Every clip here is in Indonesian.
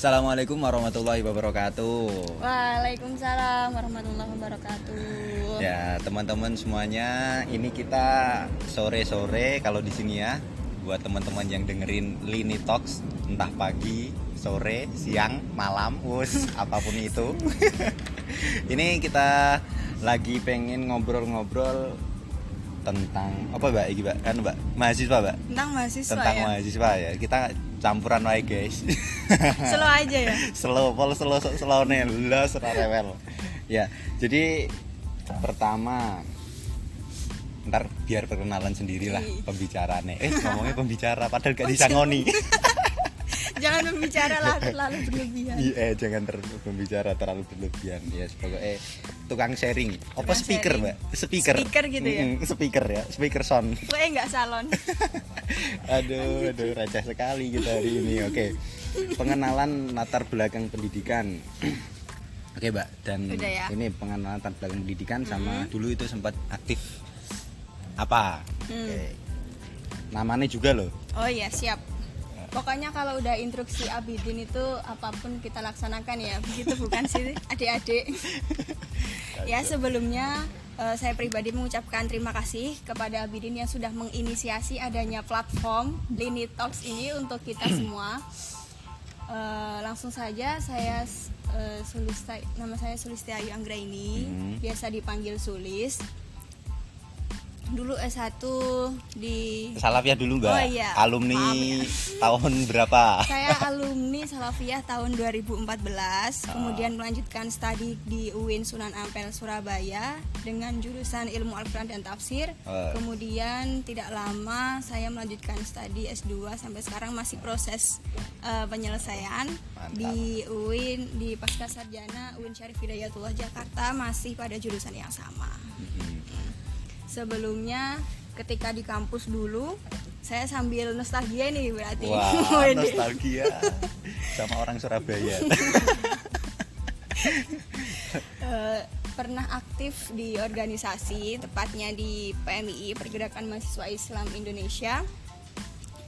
Assalamualaikum warahmatullahi wabarakatuh. Waalaikumsalam warahmatullahi wabarakatuh. Ya, teman-teman semuanya, ini kita sore-sore kalau di sini ya. Buat teman-teman yang dengerin Lini Talks entah pagi, sore, siang, malam, us apa pun itu. ini kita lagi pengen ngobrol-ngobrol tentang apa mbak? Ini mbak? Kan mbak? Mahasiswa mbak? Tentang mahasiswa tentang ya. mahasiswa ya. Kita campuran wae guys. Slow aja ya. slow pol slow slow nih lo rewel. Ya jadi pertama ntar biar perkenalan sendiri lah Iya. pembicaranya eh ngomongnya pembicara padahal gak disangoni Jangan berbicara lah terlalu berlebihan. iya eh, jangan ter pembicara terlalu berlebihan ya pokoknya tukang sharing apa speaker sharing. mbak speaker Speaker gitu ya? Mm-mm, speaker ya speaker sound Gue nggak salon. aduh aduh receh sekali kita hari ini oke pengenalan latar belakang pendidikan oke mbak dan Udah ya. ini pengenalan latar belakang pendidikan sama dulu itu sempat aktif apa Hmm. oke namanya juga loh Oh iya siap. Pokoknya kalau udah instruksi Abidin itu apa pun kita laksanakan ya. Begitu bukan sih adik-adik. ya sebelumnya eh, saya pribadi mengucapkan terima kasih kepada Abidin yang sudah menginisiasi adanya platform Lini Talks ini untuk kita semua. Eh, langsung saja saya eh, Sulista, nama saya Sulistiayu Anggraini, Hmm. biasa dipanggil Sulis. Dulu S1 di Salafiyah dulu mbak Oh, iya. alumni Maaf ya. tahun berapa Saya alumni Salafiyah tahun 2014, kemudian melanjutkan studi di UIN Sunan Ampel Surabaya dengan jurusan Ilmu Al-Quran dan Tafsir. Oh. Kemudian tidak lama saya melanjutkan studi S2 sampai sekarang masih proses eh, penyelesaian Mantap. di UIN di Pasca Sarjana UIN Syarif Hidayatullah Jakarta masih pada jurusan yang sama. Sebelumnya ketika di kampus dulu saya sambil nostalgia nih berarti. wah Wede. nostalgia sama orang Surabaya Eh, pernah aktif di organisasi tepatnya di PMI Pergerakan Mahasiswa Islam Indonesia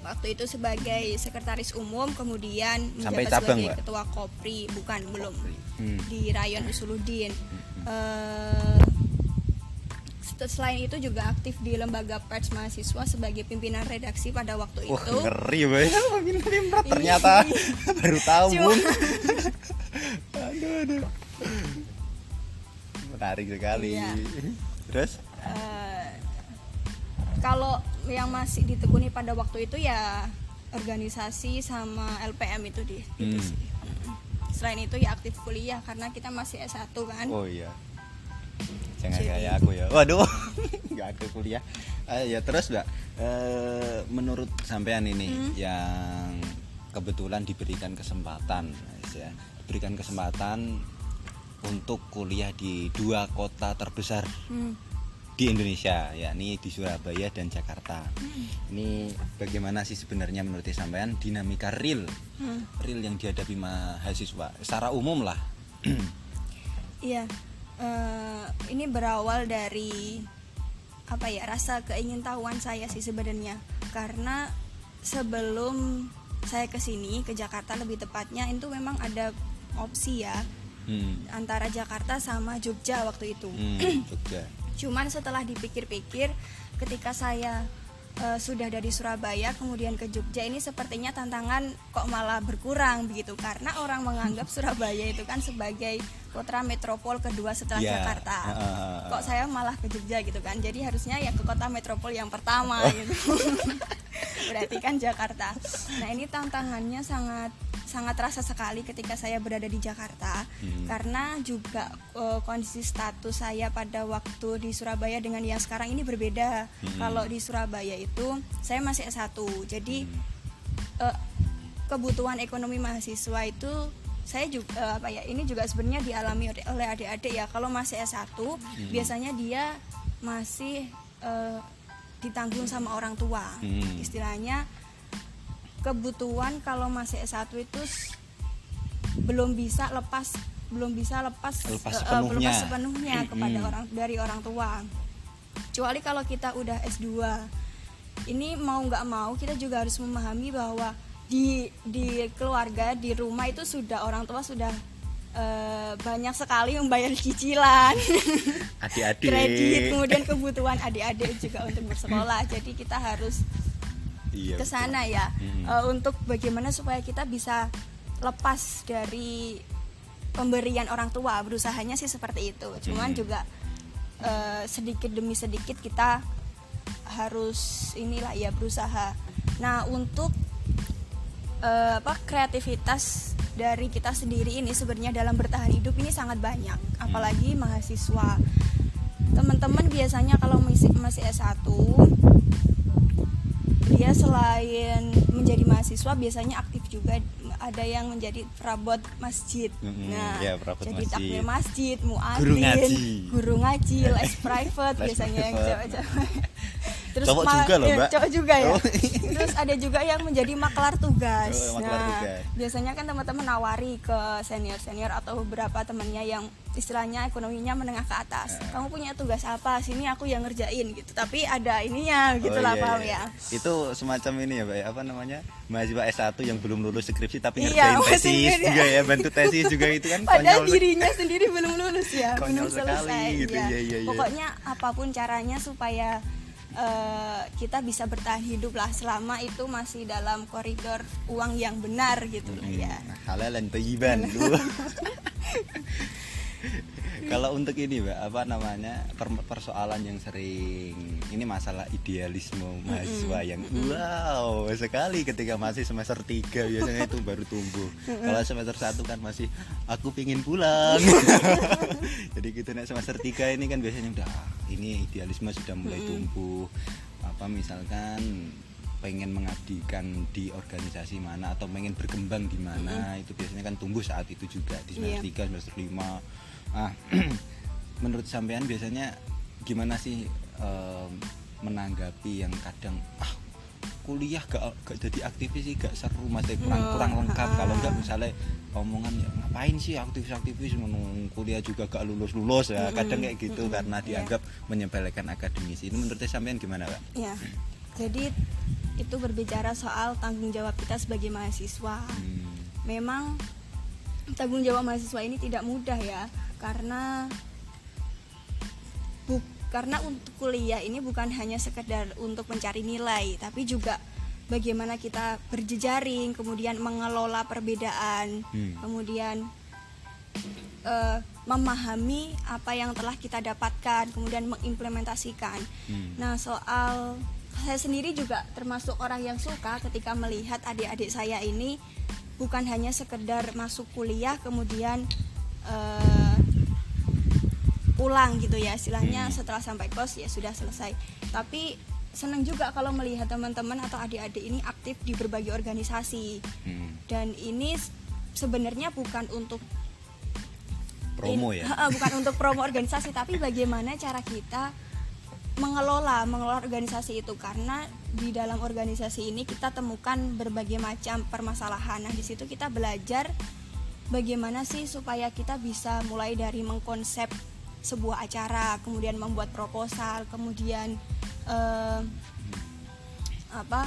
waktu itu sebagai sekretaris umum kemudian Sampai menjabat cabang, sebagai Mbak? ketua Kopri bukan belum Hmm. di Rayon Usuluddin Eh, set- selain itu juga aktif di lembaga pers mahasiswa sebagai pimpinan redaksi pada waktu Wah itu ngeri makin nimbrot ternyata baru tahu Cuma- aduh aduh. Menarik sekali. Iya. Terus? Eh, kalau yang masih ditekuni pada waktu itu ya organisasi sama LPM itu di itu Hmm. sih. Mm. Selain itu ya aktif kuliah karena kita masih S1 kan. Oh iya. Jangan Jadi- kayak aku ya. Waduh. Nggak ada kuliah. Ah, ya terus mbak. Eh, menurut sampean ini Hmm. yang kebetulan diberikan kesempatan, ya, diberikan kesempatan untuk kuliah di dua kota terbesar Hmm. di Indonesia yakni di Surabaya dan Jakarta. Ini bagaimana sih sebenarnya menurut sampean dinamika real Hmm. real yang dihadapi mahasiswa secara umum lah. Iya. Eh, ini berawal dari apa ya rasa keingintahuan saya sih sebenarnya karena sebelum saya ke sini ke Jakarta lebih tepatnya itu memang ada opsi ya Hmm. antara Jakarta sama Jogja waktu itu. Hmm, Jogja. Cuman setelah dipikir-pikir, ketika saya eh, sudah dari Surabaya kemudian ke Jogja ini sepertinya tantangan kok malah berkurang begitu karena orang menganggap Surabaya itu kan sebagai kota metropol kedua setelah Iya. Jakarta. Heeh. Kok saya malah ke Jogja gitu kan? Jadi harusnya ya ke kota metropol yang pertama gitu. Berarti kan Jakarta. Nah ini tantangannya sangat sangat terasa sekali ketika saya berada di Jakarta Hmm. karena juga eh, kondisi status saya pada waktu di Surabaya dengan yang sekarang ini berbeda. Hmm. Kalau di Surabaya itu saya masih S1. Jadi eh, kebutuhan ekonomi mahasiswa itu saya juga eh, apa ya ini juga sebenarnya dialami oleh- adik-adik ya kalau masih S1 biasanya dia masih eh, ditanggung sama orang tua Hmm. istilahnya kebutuhan kalau masih S1 itu belum bisa lepas belum bisa lepas Lepas eh, eh, sepenuhnya. lepas sepenuhnya kepada Hmm. orang dari orang tua kecuali kalau kita udah S2 ini mau nggak mau kita juga harus memahami bahwa di di keluarga di rumah itu sudah orang tua sudah eh, banyak sekali membayar cicilan Adik-adik. kredit kemudian kebutuhan adik-adik juga untuk bersekolah jadi kita harus Iya. ke sana ya Hmm. Eh, untuk bagaimana supaya kita bisa lepas dari pemberian orang tua berusahanya sih seperti itu cuman Hmm. juga eh, sedikit demi sedikit kita harus inilah ya berusaha nah untuk eh, apa kreativitas dari kita sendiri ini sebenarnya dalam bertahan hidup ini sangat banyak apalagi mahasiswa teman-teman biasanya kalau masih masih S1 dia selain menjadi mahasiswa biasanya aktif juga ada yang menjadi perabot masjid. Mm-mm, Nah, ya, perabot jadi masjid. takmir masjid, muadzin, Guru ngaji. guru ngaji, les private Les biasanya yang private. cewek-cewek. Cowok juga loh, Mbak. Cowok juga ya. Terus ada juga yang menjadi maklar tugas. Oh, nah, tugas. biasanya kan teman-teman nawari ke senior-senior atau beberapa temannya yang istilahnya ekonominya menengah ke atas. Ya. Kamu punya tugas apa? Sini aku yang ngerjain gitu. Tapi ada ininya gitu Oh, lah iya, paham iya. ya. Itu semacam ini ya, Mbak. ya, Apa namanya? Mahasiswa S1 yang belum lulus skripsi tapi Iya, ngerjain tesis ini. juga ya, bantu tesis juga itu kan Padahal konyol. dirinya sendiri belum lulus ya, Konyol belum sekali selesai. gitu, ya. iya, iya, iya. Pokoknya apa pun caranya supaya eh, kita bisa bertahan hidup lah selama itu masih dalam koridor uang yang benar gitu lah ya. Hmm, halal dan thayyiban lu. Kalau untuk ini, Mbak, apa namanya? per- persoalan yang sering ini masalah idealisme mahasiswa yang wow sekali ketika masih semester 3 biasanya itu baru tumbuh. Kalau semester 1 kan masih aku pingin pulang. Jadi gitu nek semester 3 ini kan biasanya udah ah, ini idealisme sudah mulai tumbuh. Apa misalkan pengen mengabdikan di organisasi mana atau pengen berkembang di mana itu biasanya kan tumbuh saat itu juga di semester Iya. 3 semester 5 ah menurut sampean biasanya gimana sih em, menanggapi yang kadang ah kuliah gak, gak jadi aktivis sih gak seru masih kurang Oh, kurang lengkap ah. kalau enggak misalnya omongan ya ngapain sih aktivis-aktivis menung kuliah juga gak lulus lulus ya kadang kayak gitu karena Iya. dianggap menyepelekan akademisi ini menurut sampean gimana pak? Ya. Jadi itu berbicara soal tanggung jawab kita sebagai mahasiswa. Hmm. Memang tanggung jawab mahasiswa ini tidak mudah ya karena bu karena untuk kuliah ini bukan hanya sekedar untuk mencari nilai tapi juga bagaimana kita berjejaring kemudian mengelola perbedaan Hmm. kemudian eh, memahami apa yang telah kita dapatkan kemudian mengimplementasikan Hmm. nah soal saya sendiri juga termasuk orang yang suka ketika melihat adik-adik saya ini bukan hanya sekedar masuk kuliah kemudian eh, pulang gitu ya. Istilahnya Hmm. setelah sampai kos ya sudah selesai. Tapi senang juga kalau melihat teman-teman atau adik-adik ini aktif di berbagai organisasi. Hmm. dan ini sebenarnya bukan untuk promo in- ya? Bukan untuk promo organisasi tapi bagaimana cara kita mengelola mengelola organisasi itu. Karena di dalam organisasi ini kita temukan berbagai macam permasalahan. Nah di situ kita belajar bagaimana sih supaya kita bisa mulai dari mengkonsep sebuah acara kemudian membuat proposal kemudian eh, apa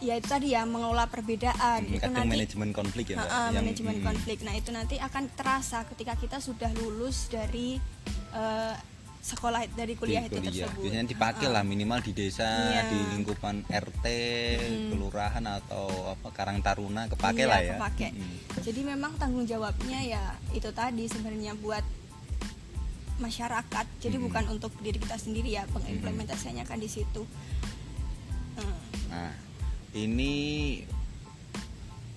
ya itu tadi ya mengelola perbedaan itu kadang nanti manajemen konflik ya? Ha-ha, Yang- manajemen hmm. konflik. Nah itu nanti akan terasa ketika kita sudah lulus dari eh, sekolah dari kuliah di itu kuliah. tersebut. Biasanya dipakai lah minimal di desa, Iya. di lingkupan RT, kelurahan atau apa Karang Taruna kepake Iya, lah ya. kepake. Mm-mm. Jadi memang tanggung jawabnya ya itu tadi sebenarnya buat masyarakat. Jadi Hmm. bukan untuk diri kita sendiri ya pengimplementasinya kan di situ. Hmm. Nah, ini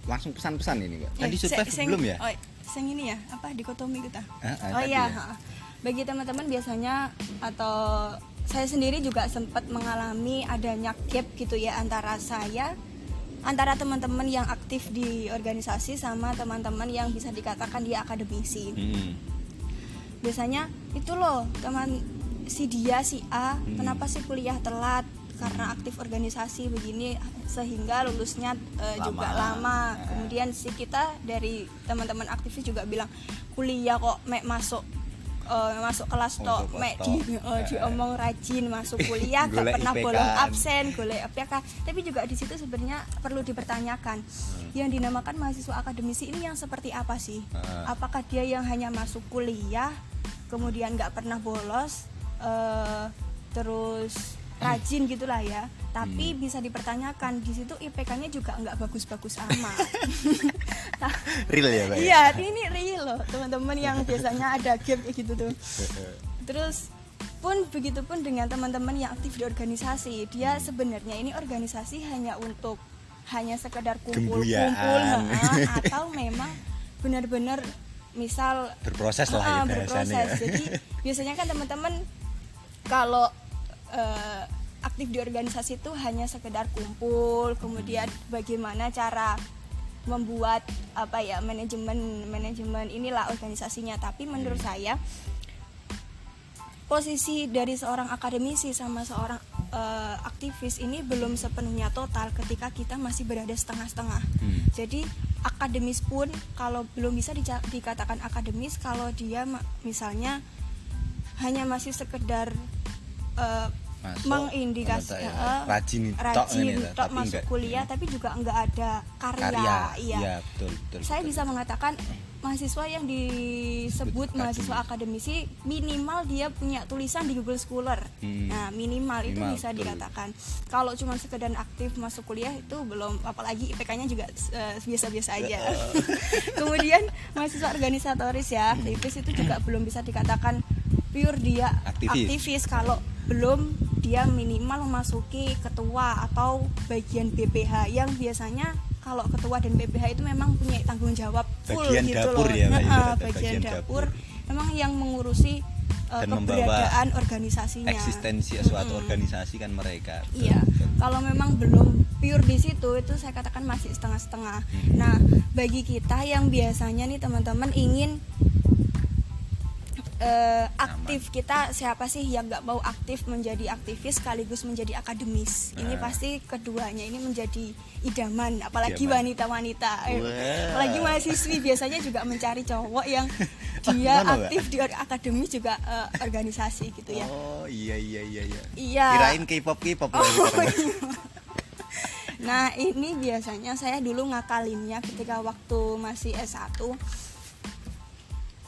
langsung pesan-pesan ini, Mbak. Tadi Eh, survive sing- belum ya? Oh, sing ini ya, apa dikotomi kita? Ah, ah, oh iya, ya. bagi teman-teman biasanya atau saya sendiri juga sempat mengalami adanya gap gitu ya antara saya antara teman-teman yang aktif di organisasi sama teman-teman yang bisa dikatakan dia akademisi. Mm-mm. Biasanya itu loh teman si dia si A Hmm. kenapa sih kuliah telat karena aktif organisasi begini sehingga lulusnya eh, juga Lama. lama. Nah. Kemudian si kita dari teman-teman aktivis juga bilang kuliah kok mek masuk eh, masuk kelas tok mek di eh, diomong rajin masuk kuliah gak pernah IPK. bolong absen golek IPK tapi juga di situ sebenarnya perlu dipertanyakan Hmm. yang dinamakan mahasiswa akademisi ini yang seperti apa sih Heeh. apakah dia yang hanya masuk kuliah kemudian nggak pernah bolos eh, terus rajin gitulah ya. Tapi bisa dipertanyakan di situ IPK-nya juga nggak bagus-bagus amat. Real ya pak ya? iya ini real loh teman-teman yang biasanya ada gap kayak gitu tuh. Terus pun begitu pun dengan teman-teman yang aktif di organisasi dia sebenarnya ini organisasi hanya untuk hanya sekedar kumpul-kumpul atau memang benar-benar misal berproses lah ya berproses. ya. Jadi biasanya kan teman-teman kalau eh, aktif di organisasi itu hanya sekedar kumpul, kemudian bagaimana cara membuat apa ya manajemen manajemen inilah organisasinya. Tapi menurut saya posisi dari seorang akademisi sama seorang eh, aktivis ini belum sepenuhnya total ketika kita masih berada setengah-setengah. Hmm. Jadi akademis pun kalau belum bisa dikatakan akademis kalau dia misalnya hanya masih sekedar eh, Masuk, mengindikasi ya, eh, rajin tok rajin ini ya, tok masuk enggak- kuliah tapi juga enggak ada karya, karya iya iya betul betul saya betul. bisa mengatakan mahasiswa yang disebut mahasiswa akademisi minimal dia punya tulisan di Google Scholar. Hmm. Nah, minimal, itu Minimal, bisa betul. dikatakan. Kalau cuma sekedar aktif masuk kuliah itu belum apalagi IPK-nya juga eh, biasa-biasa aja. Kemudian mahasiswa organisatoris ya, aktivis itu juga belum bisa dikatakan pure dia Aktivis. aktivis kalau belum dia minimal memasuki ketua atau bagian BPH yang biasanya kalau ketua dan BPH itu memang punya tanggung jawab full Bagian gitu dapur loh. ya, Nah, bagian, bagian dapur, dapur. memang yang mengurusi uh, Dan keberadaan organisasinya. eksistensi suatu organisasi kan mereka Betul, Iya, betul. kalau memang belum pure di situ itu saya katakan masih setengah-setengah. Hmm. Nah, bagi kita yang biasanya nih teman-teman ingin eh, aktif kita siapa sih yang nggak mau aktif menjadi aktivis sekaligus menjadi akademis? Ini Nah. pasti keduanya ini menjadi idaman, apalagi wanita-wanita, Eh, apalagi mahasiswi biasanya juga mencari cowok yang dia gimana, Mbak? aktif di akademis juga eh, organisasi gitu ya. oh iya iya iya iya Iya. kirain K-pop K-pop Oh, sekarang. Nah ini biasanya saya dulu ngakalinnya ketika waktu masih S1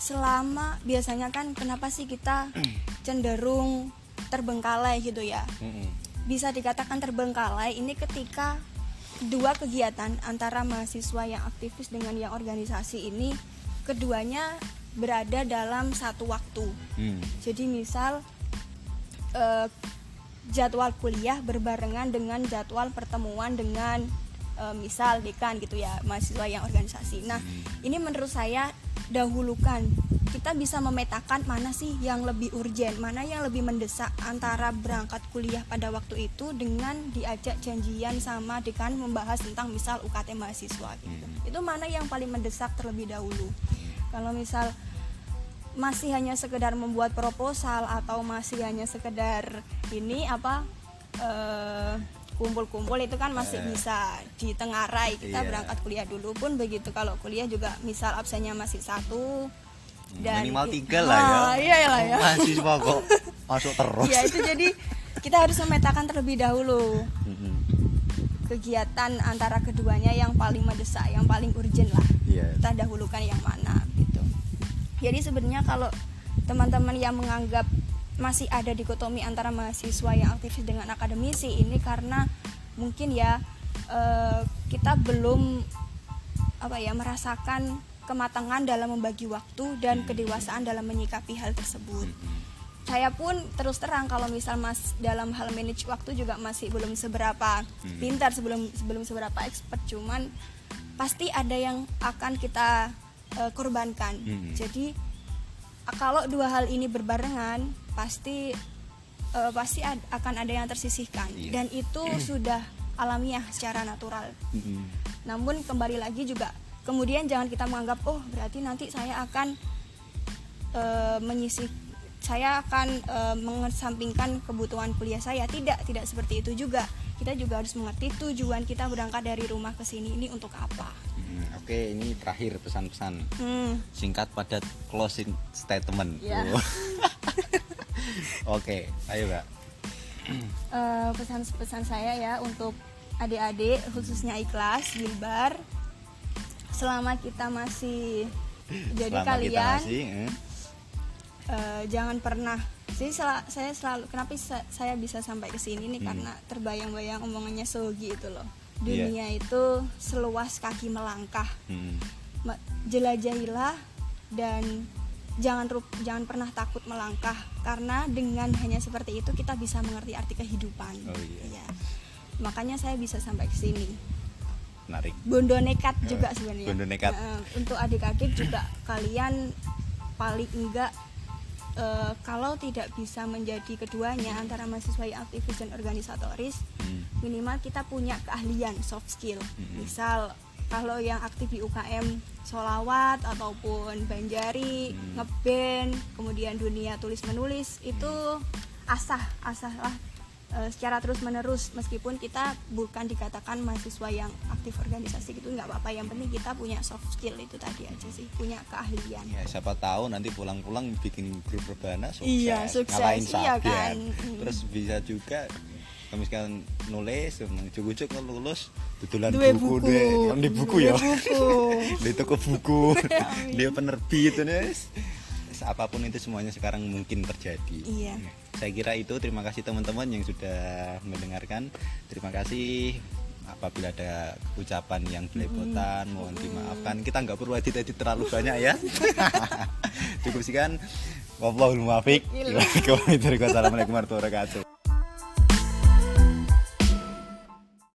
Selama biasanya kan kenapa sih kita cenderung terbengkalai gitu ya. Bisa dikatakan terbengkalai ini ketika dua kegiatan antara mahasiswa yang aktivis dengan yang organisasi ini Keduanya berada dalam satu waktu Hmm. jadi misal eh, jadwal kuliah berbarengan dengan jadwal pertemuan dengan eh, misal dekan gitu ya mahasiswa yang organisasi. Nah ini menurut saya dahulukan kita bisa memetakan mana sih yang lebih urgent, mana yang lebih mendesak antara berangkat kuliah pada waktu itu dengan diajak janjian sama dekan membahas tentang misal UKT mahasiswa gitu. Itu mana yang paling mendesak terlebih dahulu. Kalau misal masih hanya sekedar membuat proposal atau masih hanya sekedar ini apa eh, kumpul-kumpul itu kan masih bisa ditengarai. Kita Iya. berangkat kuliah dulu pun begitu kalau kuliah juga misal absennya masih satu dan minimal tiga Ah, lah ya. Iya lah ya. Mahasiswa kok masuk terus. Ya itu jadi kita harus memetakan terlebih dahulu Mm-mm. kegiatan antara keduanya yang paling mendesak yang paling urgent lah. Iya. kita dahulukan yang mana gitu. Jadi sebenarnya kalau teman-teman yang menganggap masih ada dikotomi antara mahasiswa yang aktivis dengan akademisi. Ini karena mungkin ya eh, kita belum apa ya merasakan kematangan dalam membagi waktu dan kedewasaan dalam menyikapi hal tersebut. Saya pun terus terang kalau misal mas dalam hal manage waktu juga masih belum seberapa Hmm. pintar sebelum sebelum seberapa expert. Cuman pasti ada yang akan kita eh, korbankan. Hmm. jadi kalau dua hal ini berbarengan pasti eh, pasti ad- akan ada yang tersisihkan Iya. dan itu sudah alamiah secara natural Mm-mm. namun kembali lagi juga kemudian jangan kita menganggap oh berarti nanti saya akan eh, menyisih saya akan eh, mengesampingkan kebutuhan kuliah saya tidak tidak seperti itu juga kita juga harus mengerti tujuan kita berangkat dari rumah ke sini ini untuk apa Mm. Hmm, Oke, ini terakhir pesan-pesan Hmm, singkat padat closing statement. Ya. Oh. Oke, ayo kak. eh, pesan-pesan saya ya untuk adik-adik khususnya ikhlas Gilbar selama kita masih jadi Selama kita kalian masih, eh, eh, jangan pernah sih sel- saya selalu kenapa sa- saya bisa sampai ke sini nih Hmm. karena terbayang-bayang omongannya Sogi itu loh Iya. dunia itu seluas kaki melangkah hmm, jelajahilah dan jangan jangan pernah takut melangkah karena dengan hanya seperti itu kita bisa mengerti arti kehidupan Oh, iya. Iya. makanya saya bisa sampai ke sini menarik. bondo nekat Eh, juga sebenarnya bondo nekat. Eh, untuk adik-adik juga kalian paling enggak eh, kalau tidak bisa menjadi keduanya antara mahasiswa yang aktivis dan organisatoris Hmm, minimal kita punya keahlian soft skill Mm-mm. misal kalau yang aktif di UKM solawat ataupun banjari Hmm. ngeband kemudian dunia tulis menulis itu asah asah lah eh, secara terus menerus meskipun kita bukan dikatakan mahasiswa yang aktif organisasi gitu nggak apa-apa yang penting kita punya soft skill itu tadi aja sih punya keahlian Ya, siapa tahu nanti pulang-pulang bikin grup rebana sukses, Iya, sukses. ngalahin Iya, Sabian. kan. Terus bisa juga kalau misalkan nulis, cukup-cukup lulus, betulan Duwe buku, buku. deh, Yang di buku ya, buku. di toko buku, dia penerbit, nis. apa pun itu semuanya sekarang mungkin terjadi. Iya. Saya kira itu. Terima kasih teman-teman yang sudah mendengarkan. Terima kasih apabila ada ucapan yang belepotan mohon dimaafkan kita nggak perlu edit edit terlalu banyak ya cukup sekian wallahul muwaffiq Iya. Assalamualaikum warahmatullahi wabarakatuh